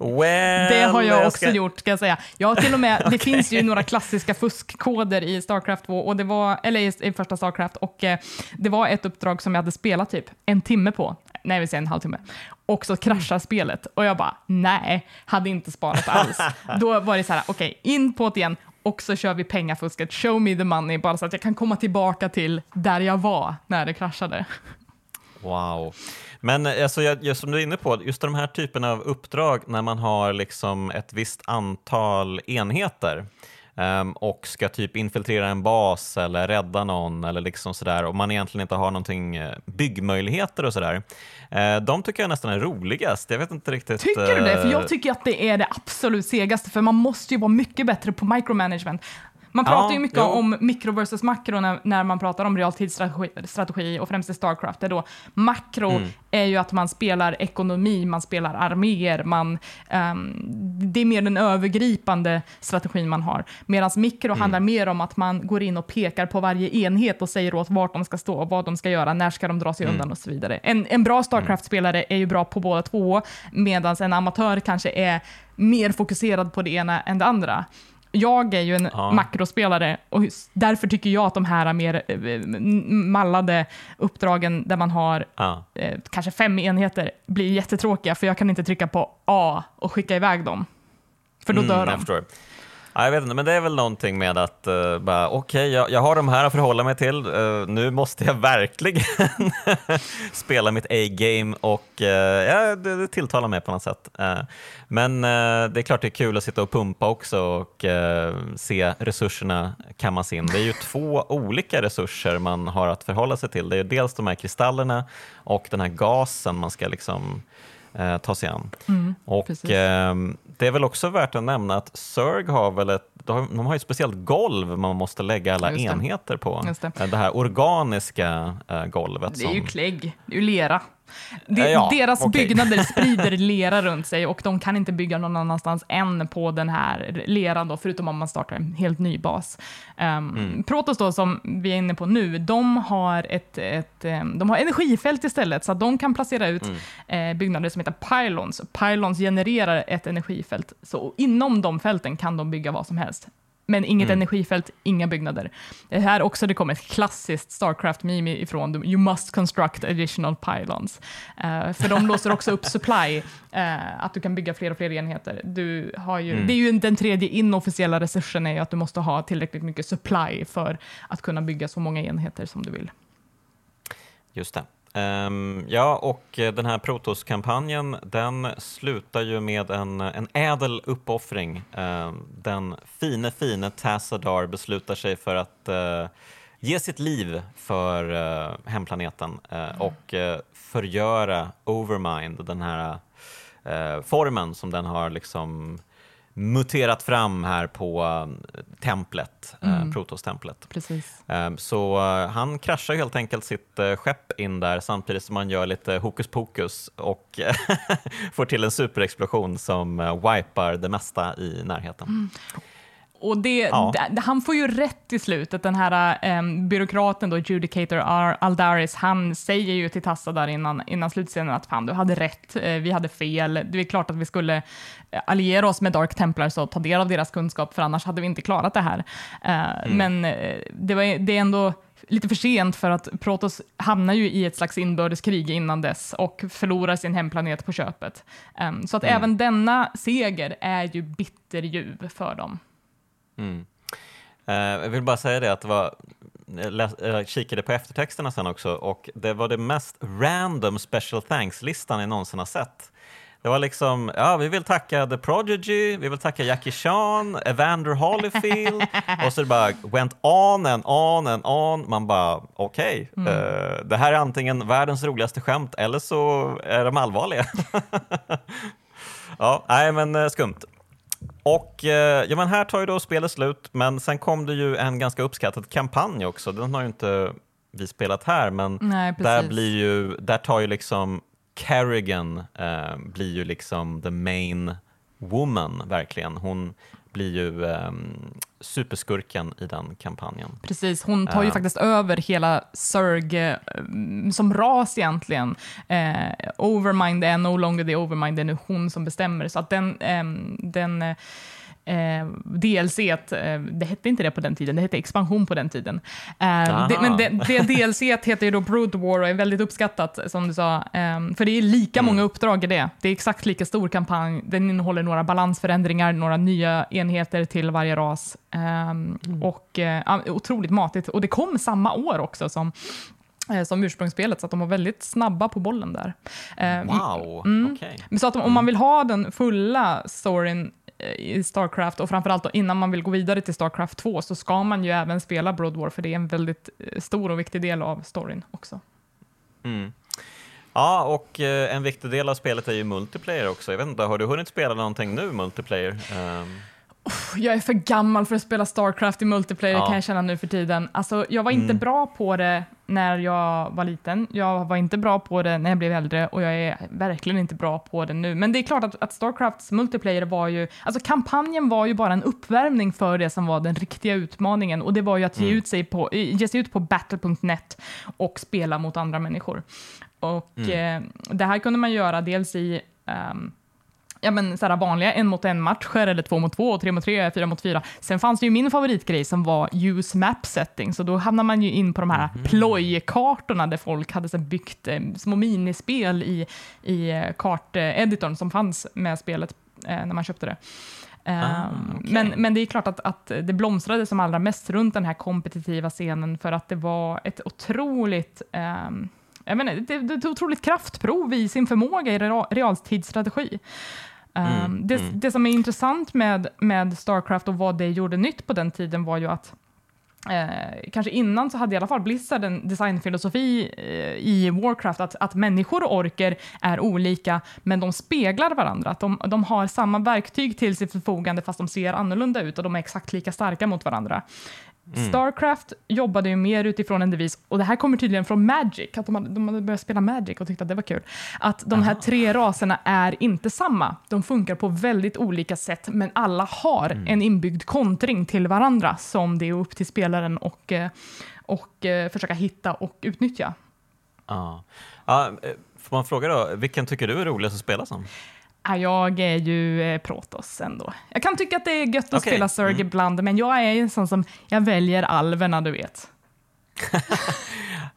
Well, Det har jag också ska- gjort, ska jag säga. Jag till och med, det finns ju några klassiska fuskkoder i Starcraft 2, och det var, eller i, i första Starcraft, och eh, det var ett uppdrag som jag hade spelat typ en timme på, nej jag vill säga en halvtimme, och så kraschar spelet. Och jag bara, nej, hade inte sparat alls. Då var det så här, okej, in på det igen, och så kör vi pengafusket, show me the money, bara så att jag kan komma tillbaka till där jag var när det kraschade. Wow. Men eh, alltså, jag, jag, som du är inne på, just de här typen av uppdrag när man har liksom ett visst antal enheter och ska typ infiltrera en bas eller rädda någon eller liksom sådär och man egentligen inte har någonting eh, byggmöjligheter och sådär. Eh, de tycker jag nästan är roligast. Jag vet inte riktigt. Tycker du det? För eh, jag tycker att det är det absolut segaste, för man måste ju vara mycket bättre på micromanagement. Man pratar Ja, ju mycket jo. om mikro versus makro när, när man pratar om realtidsstrategi strategi, och främst i Starcraft. Där då makro Mm. är ju att man spelar ekonomi, man spelar arméer, man, ehm, det är mer den övergripande strategin man har. Medan mikro Mm. handlar mer om att man går in och pekar på varje enhet och säger åt vart de ska stå, vad de ska göra, när ska de dra sig Mm. undan och så vidare. En, en bra Starcraft-spelare är ju bra på båda två, medan en amatör kanske är mer fokuserad på det ena än det andra. Jag är ju en Ja. makrospelare och därför tycker jag att de här mer eh, m- mallade uppdragen där man har Ja. eh, kanske fem enheter blir jättetråkiga för jag kan inte trycka på A och skicka iväg dem. För då Mm, dör de. Ja, jag vet inte, men det är väl någonting med att uh, bara, okej, jag, jag har de här att förhålla mig till. Uh, nu måste jag verkligen spela mitt A-game och uh, ja, det, det tilltalar mig på något sätt. Uh, men det är klart det är kul att sitta och pumpa också och se resurserna kammas in. Det är ju två olika resurser man har att förhålla sig till. Det är dels de här kristallerna och den här gasen man ska liksom eh, ta sig an. Mm, Och ehm, det är väl också värt att nämna att Zerg har väl ett, de har, de har ju ett speciellt golv man måste lägga alla enheter på. Just det. Eh, det här organiska eh, golvet. Det är ju som, klägg, det är ju lera. De, Eh, ja, deras okej. byggnader sprider lera runt sig och de kan inte bygga någon annanstans än på den här leran då, förutom om man startar en helt ny bas. Um, Mm. Protoss då, som vi är inne på nu, de har, ett, ett, em, de har energifält istället, så att de kan placera ut Mm. eh, byggnader som heter pylons. Pylons genererar ett energifält, så inom de fälten kan de bygga vad som helst. Men inget energifält, inga byggnader. Det här också det kommer ett klassiskt Starcraft-meme ifrån, you must construct additional pylons. Uh, för de låser också upp supply, uh, att du kan bygga fler och fler enheter. Du har ju, mm. Det är ju den tredje inofficiella resursen, är att du måste ha tillräckligt mycket supply för att kunna bygga så många enheter som du vill. Just det. Um, ja, och den här Protos-kampanjen den slutar ju med en, en ädel uppoffring. Um, den fine, fine Tassadar beslutar sig för att uh, ge sitt liv för uh, hemplaneten uh, och uh, förgöra Overmind, den här formen som den har liksom muterat fram här på eh, templet, eh, mm. Protos-templet. Precis. Ehm, så eh, han kraschar helt enkelt sitt skepp in där samtidigt som han gör lite hokus pokus och får till en superexplosion som wipar det mesta i närheten. Mm. Och det, ja. det, han får ju rätt i slutet, den här um, byråkraten då, Judicator Aldaris, han säger ju till Tassa där innan, innan slutscenen att fan, du hade rätt, eh, vi hade fel, det är klart att vi skulle eh, alliera oss med Dark Templars och ta del av deras kunskap, för annars hade vi inte klarat det här. Uh, mm. Men det, var, det är ändå lite för sent för att Protoss hamnar ju i ett slags inbördeskrig innan dess och förlorar sin hemplanet på köpet. Um, så att mm. även denna seger är ju bitterljuv för dem. Mm. Uh, jag vill bara säga det att det var, jag kikade på eftertexterna sen också och det var det mest random special thanks-listan jag någonsin har sett. Det var liksom, ja, vi vill tacka The Prodigy, vi vill tacka Jackie Chan, Evander Holyfield och så det bara went on and on and on. Man bara, okej, okay, mm. uh, det här är antingen världens roligaste skämt eller så är de allvarliga. ja, nej men uh, skumt. Och eh, ja, men här tar ju då spelet slut, men sen kom det ju en ganska uppskattad kampanj också. Den har ju inte vi spelat här, men Nej, där, blir ju, där tar ju liksom Carrigan eh, blir ju liksom the main woman, verkligen. Hon blir ju um, superskurken i den kampanjen. Precis, hon tar ju uh, faktiskt över hela Zerg uh, som ras egentligen. Uh, Overmind är no longer the Overmind, det är nu hon som bestämmer. Så att den, um, den eh, DLC, eh, det hette inte det på den tiden, det hette expansion på den tiden. Eh, det, men det, det DLC heter ju då Brood War och är väldigt uppskattat, som du sa, eh, för det är lika mm. många uppdrag i det. Det är exakt lika stor kampanj, den innehåller några balansförändringar, några nya enheter till varje ras. Ehm, mm. Och eh, otroligt matigt. Och det kom samma år också som eh, som ursprungsspelet, så att de var väldigt snabba på bollen där. Wow, mm. okay. Så att om man mm. vill ha den fulla storyn Eh, i Starcraft och framförallt då, innan man vill gå vidare till Starcraft 2 så ska man ju även spela Broad War för det är en väldigt eh, stor och viktig del av storyn också. Mm. Ja, och eh, en viktig del av spelet är ju multiplayer också. Jag vet inte, har du hunnit spela någonting nu multiplayer? Um jag är för gammal för att spela Starcraft i multiplayer ja. kan jag känna nu för tiden. Alltså, jag var inte mm. bra på det när jag var liten. Jag var inte bra på det när jag blev äldre och jag är verkligen inte bra på det nu. Men det är klart att, att Starcrafts multiplayer var ju, alltså kampanjen var ju bara en uppvärmning för det som var den riktiga utmaningen och det var ju att ge, mm. ut sig på, ge sig ut på battle.net och spela mot andra människor. Och mm. eh, det här kunde man göra dels i um, ja, men, så vanliga en mot en matcher eller två mot två, tre mot tre, fyra mot fyra. Sen fanns det ju min favoritgrej som var use map setting, så då hamnar man ju in på de här mm. plojkartorna där folk hade så byggt eh, små minispel i, i eh, karteditorn som fanns med spelet eh, när man köpte det. Ah, um, okay. men, men det är klart att, att det blomstrade som allra mest runt den här kompetitiva scenen för att det var ett otroligt um, jag menar, det, det är ett otroligt kraftprov i sin förmåga i realtidsstrategi. Mm, um, det, mm. det, som är intressant med, med Starcraft och vad det gjorde nytt på den tiden var ju att Eh, kanske innan så hade i alla fall Blizzard en designfilosofi eh, i Warcraft att, att människor och orker är olika, men de speglar varandra. Att de, de har samma verktyg till sitt förfogande fast de ser annorlunda ut och de är exakt lika starka mot varandra. Mm. Starcraft jobbade ju mer utifrån en devis, och det här kommer tydligen från Magic, att de hade, de hade börjat spela Magic och tyckte att det var kul. Att de här tre raserna är inte samma. De funkar på väldigt olika sätt, men alla har mm. en inbyggd kontring till varandra som det är upp till spelaren och, eh, och eh, försöka hitta och utnyttja. Ja. ja. Får man fråga då, vilken tycker du är roligast att spela som? Ja, Jag är ju eh, Protoss ändå. Jag kan tycka att det är gött att Okej, spela Zerg mm. ibland, men jag är en sån som, jag väljer alverna du vet.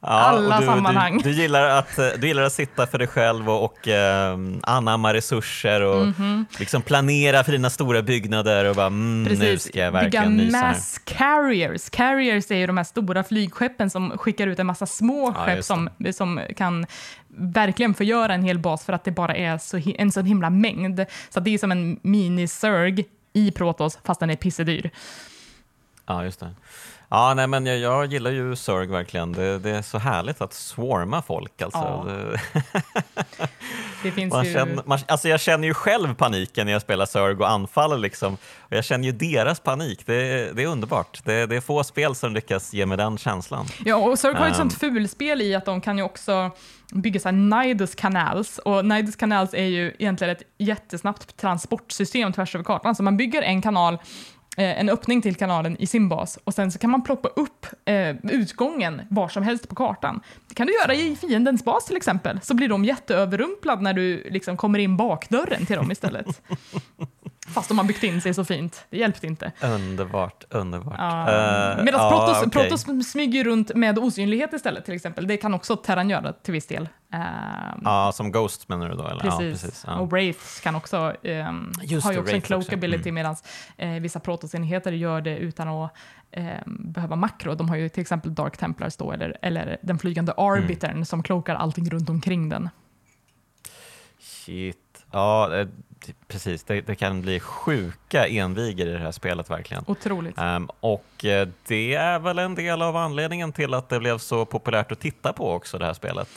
Ja, Alla du, sammanhang. Du, du, gillar att, eh, du gillar att sitta för dig själv och, och eh, anamma resurser och liksom planera för dina stora byggnader och bara mm, nu Precis, ska jag bygga verkligen här. mass carriers. Carriers är ju de här stora flygskeppen som skickar ut en massa små Ja, skepp som, som kan verkligen förgöra en hel bas för att det bara är så, en sån himla mängd. Så det är som en mini-Zerg i Protoss, fast den är pissedyr. Ja, just det. Ja, nej, men jag, jag gillar ju Zerg verkligen. Det, det är så härligt att swarma folk. Alltså. Ja. Det, Det finns man ju... känner, man, alltså jag känner ju själv paniken när jag spelar Zerg och anfaller. Liksom. Och jag känner ju deras panik. Det, det är underbart. Det, det är få spel som lyckas ge mig den känslan. Ja, och Zerg har ju ett Ehm. sånt fulspel i att de kan ju också bygga så Nidus Canals. Och Nidus Canals är ju egentligen ett jättesnabbt transportsystem tvärs över kartan. Så man bygger en kanal, Eh, en öppning till kanalen i sin bas och sen så kan man ploppa upp eh, utgången var som helst på kartan. Det kan du göra i fiendens bas till exempel, så blir de jätteöverrumplade när du liksom kommer in bakdörren till dem istället. Fast de har byggt in sig så fint, det hjälpte inte. Underbart, underbart. Ja. Eh, Medan ja, Protoss, okej. Protoss smyger runt med osynlighet istället till exempel. Det kan också Terran göra till viss del. Ehm, Ja, som Ghost menar du då? Eller? Precis. Ja, precis. Ja. Och Wraiths kan också, ehm, Just har ju också en cloak också. ability Mm. medan eh, vissa Protoss-enheter gör det utan att ehm, behöva makro. De har ju till exempel Dark Templars då, eller, eller den flygande arbitern Mm. som cloakar allting runt omkring den. Shit. Ja, eh, precis. Det, det kan bli sjuka enviger i det här spelet verkligen. Otroligt. Ehm, och eh, det är väl en del av anledningen till att det blev så populärt att titta på också det här spelet.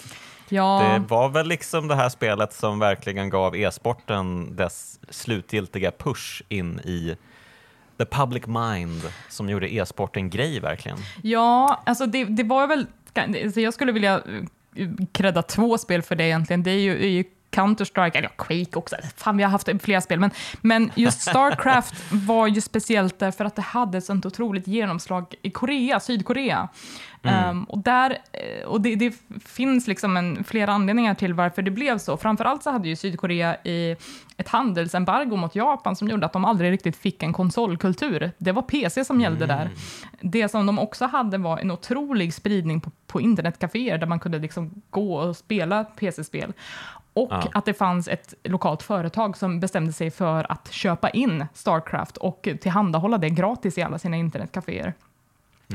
Ja, Det var väl liksom det här spelet som verkligen gav e-sporten dess slutgiltiga push in i the public mind som gjorde e-sport en grej verkligen. ja alltså det, det var väl, alltså jag skulle vilja eh, credda två spel för det egentligen. Det är ju, är ju Counter-Strike, eller ja, Quake också. Fan, vi har haft flera spel, men, men just Starcraft var ju speciellt därför att det hade ett sånt otroligt genomslag i Korea, Sydkorea. Ehm, och där, eh, och det, det finns liksom en, flera anledningar till varför det blev så. Framförallt så hade ju Sydkorea i ett handelsembargo mot Japan som gjorde att de aldrig riktigt fick en konsolkultur. Det var PC som gällde där. Det som de också hade var en otrolig spridning på, på internetcaféer där man kunde liksom gå och spela PC-spel. Och Ja. att det fanns ett lokalt företag som bestämde sig för att köpa in Starcraft och tillhandahålla det gratis i alla sina internetcaféer.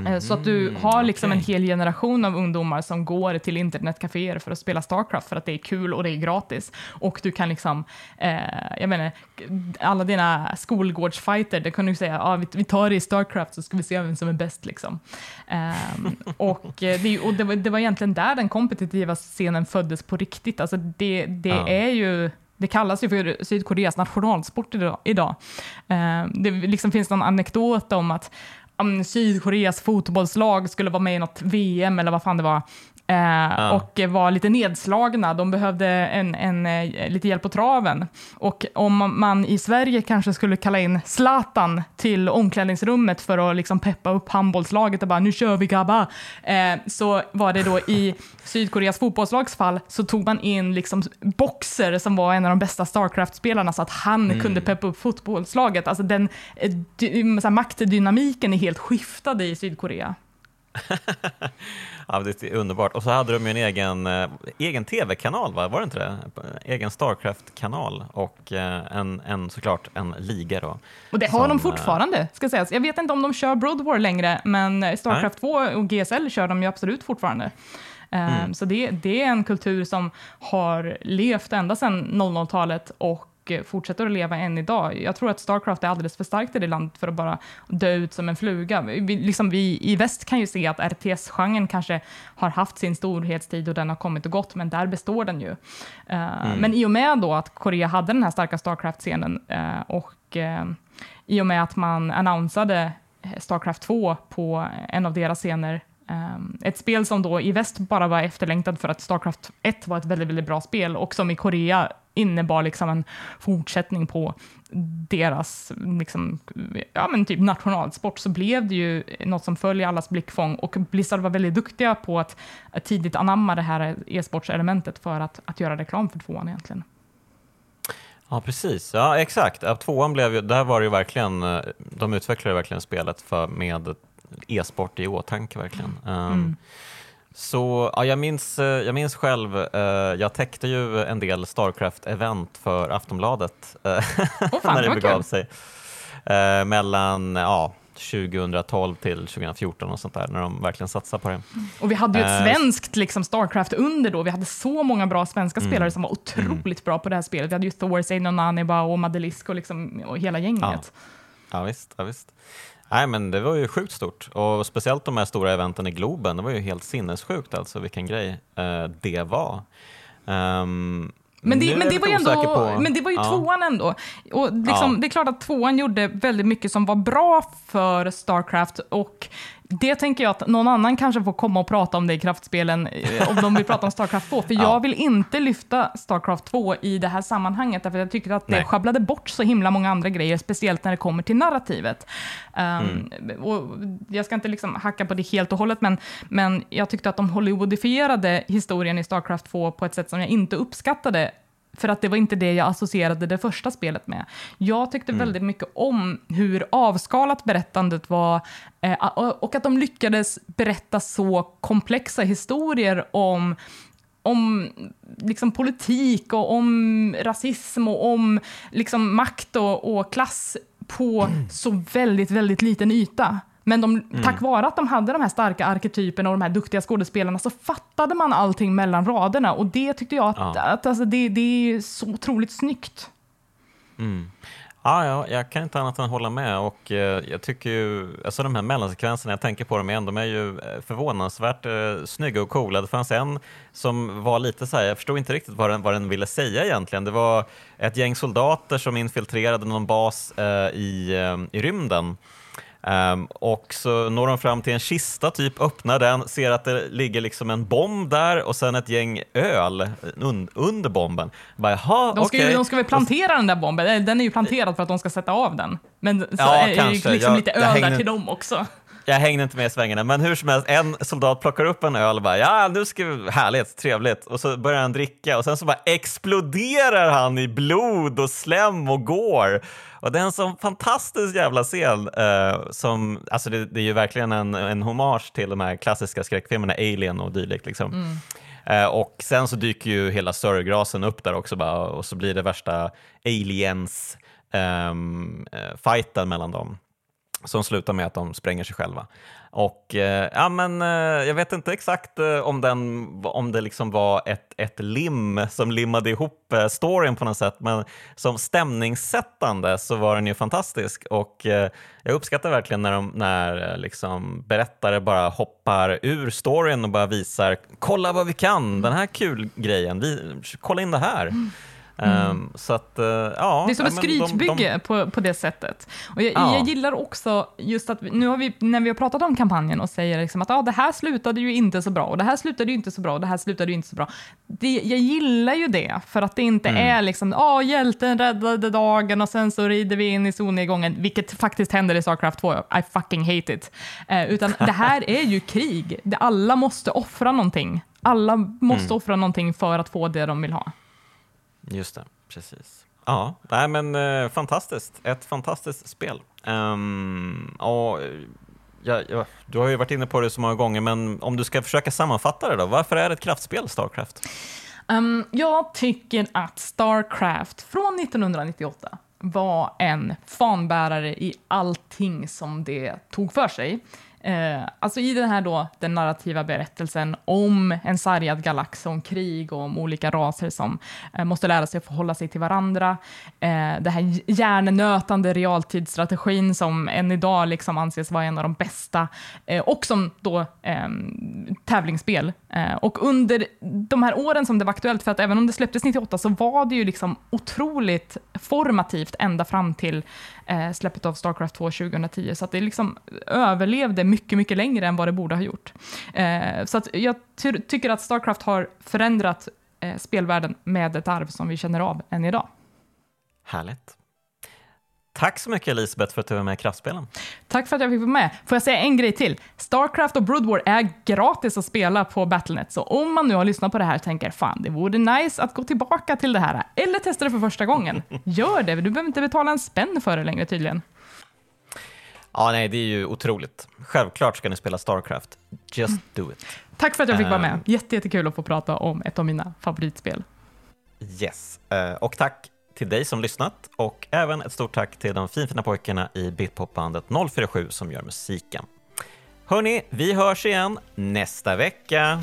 Eh, Så att du har liksom en okej. hel generation av ungdomar som går till internetcaféer för att spela Starcraft för att det är kul och det är gratis. Och du kan liksom, eh, jag menar, alla dina skolgårdsfighter, det kan du säga, ah, vi, vi tar det i Starcraft så ska vi se vem som är bäst liksom. Ehm, och eh, det, och det, var, det var egentligen där den kompetitiva scenen föddes på riktigt. Alltså det, det Ja. är ju det kallas ju för Sydkoreas nationalsport idag. idag. Eh, det liksom finns någon anekdot om att om Sydkoreas fotbollslag skulle vara med i något VM eller vad fan det var. Eh, Och var lite nedslagna. De behövde en, en, eh, lite hjälp på traven. Och om man i Sverige kanske skulle kalla in Zlatan till omklädningsrummet för att liksom peppa upp handbollslaget och bara nu kör vi grabbar. Eh, så var det då i Sydkoreas fotbollslags fall så tog man in liksom Boxer som var en av de bästa Starcraft-spelarna så att han kunde peppa upp fotbollslaget. Alltså den maktdynamiken är helt skiftad i Sydkorea. Ja, det är underbart. Och så hade de ju en egen, eh, egen tv-kanal, va? var det inte det? Egen Starcraft-kanal och eh, en, en, såklart en liga då. Och det har Som, de eh, fortfarande, ska sägas. Jag vet inte om de kör Broad War längre, men Starcraft 2 och GSL kör de ju absolut fortfarande. Eh, Så det, det är en kultur som har levt ända sedan 00-talet och eh, fortsätter att leva än idag. Jag tror att Starcraft är alldeles för starkt i det landet för att bara dö ut som en fluga. Vi, liksom vi i väst kan ju se att RTS-genren kanske har haft sin storhetstid och den har kommit och gått, men där består den ju. Eh, Men i och med då att Korea hade den här starka Starcraft-scenen eh, och eh, i och med att man annonsade Starcraft 2 på en av deras scener Um, ett spel som då i väst bara var efterlängtad för att Starcraft 1 var ett väldigt, väldigt bra spel och som i Korea innebar liksom en fortsättning på deras liksom, ja, men typ nationalsport så blev det ju något som följer allas blickfång och Blizzard var väldigt duktiga på att, att tidigt anamma det här e-sportselementet för att, att göra reklam för tvåan egentligen. Ja, precis. Ja, exakt. Ja, tvåan blev ju, där var det ju verkligen, eh, de utvecklade verkligen spelet för, med e-sport i åtanke verkligen. Um, Mm. Så ja, jag, minns, eh, jag minns själv, eh, jag täckte ju en del Starcraft-event för Aftonbladet eh, fan, när det begav kul. sig. Eh, mellan ja, 2012 till 2014 och sånt där, när de verkligen satsade på det. Och vi hade ju ett Eh, svenskt liksom, Starcraft under då. Vi hade så många bra svenska Mm. spelare som var otroligt bra på det här spelet. Vi hade ju Thor, Seino Naniba och Madelisk och, liksom, och hela gänget. Ja, visst. Ja, visst. Nej, men det var ju sjukt stort och speciellt de här stora eventen i Globen. Det var ju helt sinnessjukt alltså vilken grej eh, det var. Ehm, Men det, men, det var ändå, på- men det var ju ja. tvåan ändå. Och liksom, Ja. Det är klart att tvåan gjorde väldigt mycket som var bra för Starcraft och det tänker jag att någon annan kanske får komma och prata om det i kraftspelen eh, om de vill prata om Starcraft 2. För Ja. jag vill inte lyfta Starcraft 2 i det här sammanhanget därför jag tycker att det Nej. sjabblade bort så himla många andra grejer, speciellt när det kommer till narrativet. Um, Mm. och jag ska inte liksom hacka på det helt och hållet, men, men jag tyckte att de Hollywoodifierade historien i Starcraft 2 på ett sätt som jag inte uppskattade för att det var inte det jag associerade det första spelet med. Jag tyckte väldigt mycket om hur avskalat berättandet var eh, och att de lyckades berätta så komplexa historier om om liksom politik och om rasism och om liksom makt och, och klass på så väldigt, väldigt liten yta. Men de, tack vare att de hade de här starka arketyperna och de här duktiga skådespelarna så fattade man allting mellan raderna och det tyckte jag att, Ja. att alltså det, det är så otroligt snyggt. Ja, ja, jag kan inte annat än hålla med och eh, jag tycker ju, alltså de här mellansekvenserna, jag tänker på dem igen, de är ju eh, förvånansvärt eh, snygga och coola. Det fanns en som var lite så här, jag förstod inte riktigt vad den, vad den ville säga egentligen. Det var ett gäng soldater som infiltrerade någon bas eh, i, eh, i rymden. Ehm, och så når de fram till en kista, typ öppnar den, ser att det ligger liksom en bomb där och sen ett gäng öl un, under bomben. Bara, Jaha, De ska, ju, okej. de ska väl plantera den där bomben, den är ju planterad för att de ska sätta av den. Men så Ja, är det ju liksom Jag- lite öl där hänger- till dem också. Jag hängde inte med i svängarna, men hur som helst, en soldat plockar upp en öl och bara ja, nu ska vi, härligt, trevligt, och så börjar han dricka och sen så bara exploderar han i blod och slem och går. Och det är en sån fantastisk jävla scen eh, som, alltså det, det är ju verkligen en, en hommage till de här klassiska skräckfilmerna Alien och dylikt liksom. Eh, och sen så dyker ju hela sörgrasen upp där också bara, och så blir det värsta aliens fighten mellan dem som slutar med att de spränger sig själva. Och eh, ja, men eh, jag vet inte exakt eh, om, den, om det liksom var ett, ett lim som limmade ihop eh, storyn på något sätt, men som stämningssättande så var den ju fantastisk och eh, jag uppskattar verkligen när, de, när eh, liksom berättare bara hoppar ur storyn och bara visar kolla vad vi kan, den här kul grejen, vi, kolla in det här. Mm. Ehm, så att, eh, ja. Det är som ett men de- de- skrytbygge på, på det sättet. Och jag, Ja. jag gillar också just att nu har vi, när vi har pratat om kampanjen och säger liksom att ah, det här slutade ju inte så bra och det här slutade ju inte så bra och det här slutade ju inte så bra. Det, jag gillar ju det, för att det inte Mm. är liksom ah, hjälten räddade dagen och sen så rider vi in i solnedgången, vilket faktiskt händer i Starcraft 2. I fucking hate it. Eh, utan det här är ju krig. Alla måste offra någonting. Alla måste Mm. offra någonting för att få det de vill ha. Just det, precis. Ja, nej men eh, fantastiskt. Ett fantastiskt spel. Ehm, och, ja, ja, du har ju varit inne på det så många gånger, men om du ska försöka sammanfatta det då, varför är det ett kraftspel, Starcraft? Um, jag tycker att Starcraft från 1998 var en fanbärare i allting som det tog för sig. Eh, alltså i den här då, den narrativa berättelsen om en sargad galax, om krig och om olika raser som eh, måste lära sig att förhålla sig till varandra. Eh, det här hjärnenötande realtidsstrategin som än idag liksom anses vara en av de bästa eh, och som då eh, tävlingsspel. Eh, och under de här åren som det var aktuellt, för att även om det släpptes 98 så var det ju liksom otroligt formativt ända fram till eh, släppet av Starcraft 2 2010, så att det liksom överlevde mycket, mycket längre än vad det borde ha gjort. Eh, så att jag ty- tycker att Starcraft har förändrat eh, spelvärlden med ett arv som vi känner av än idag. Härligt. Tack så mycket Elisabeth för att du var med i Kraftspelen. Tack för att jag fick vara med. Får jag säga en grej till? Starcraft och Brood War är gratis att spela på Battlenet, så om man nu har lyssnat på det här och tänker fan, det vore nice att gå tillbaka till det här, eller testa det för första gången, gör det. Du behöver inte betala en spänn för det längre tydligen. Ja, nej, det är ju otroligt. Självklart ska ni spela Starcraft. Just do it. Tack för att jag fick vara med. Ehm. Jätte, jättekul att få prata om ett av mina favoritspel. Yes. Eh, Och tack till dig som lyssnat och även ett stort tack till de finfina pojkarna i Bitpopbandet 047 som gör musiken. Hörni, vi hörs igen nästa vecka.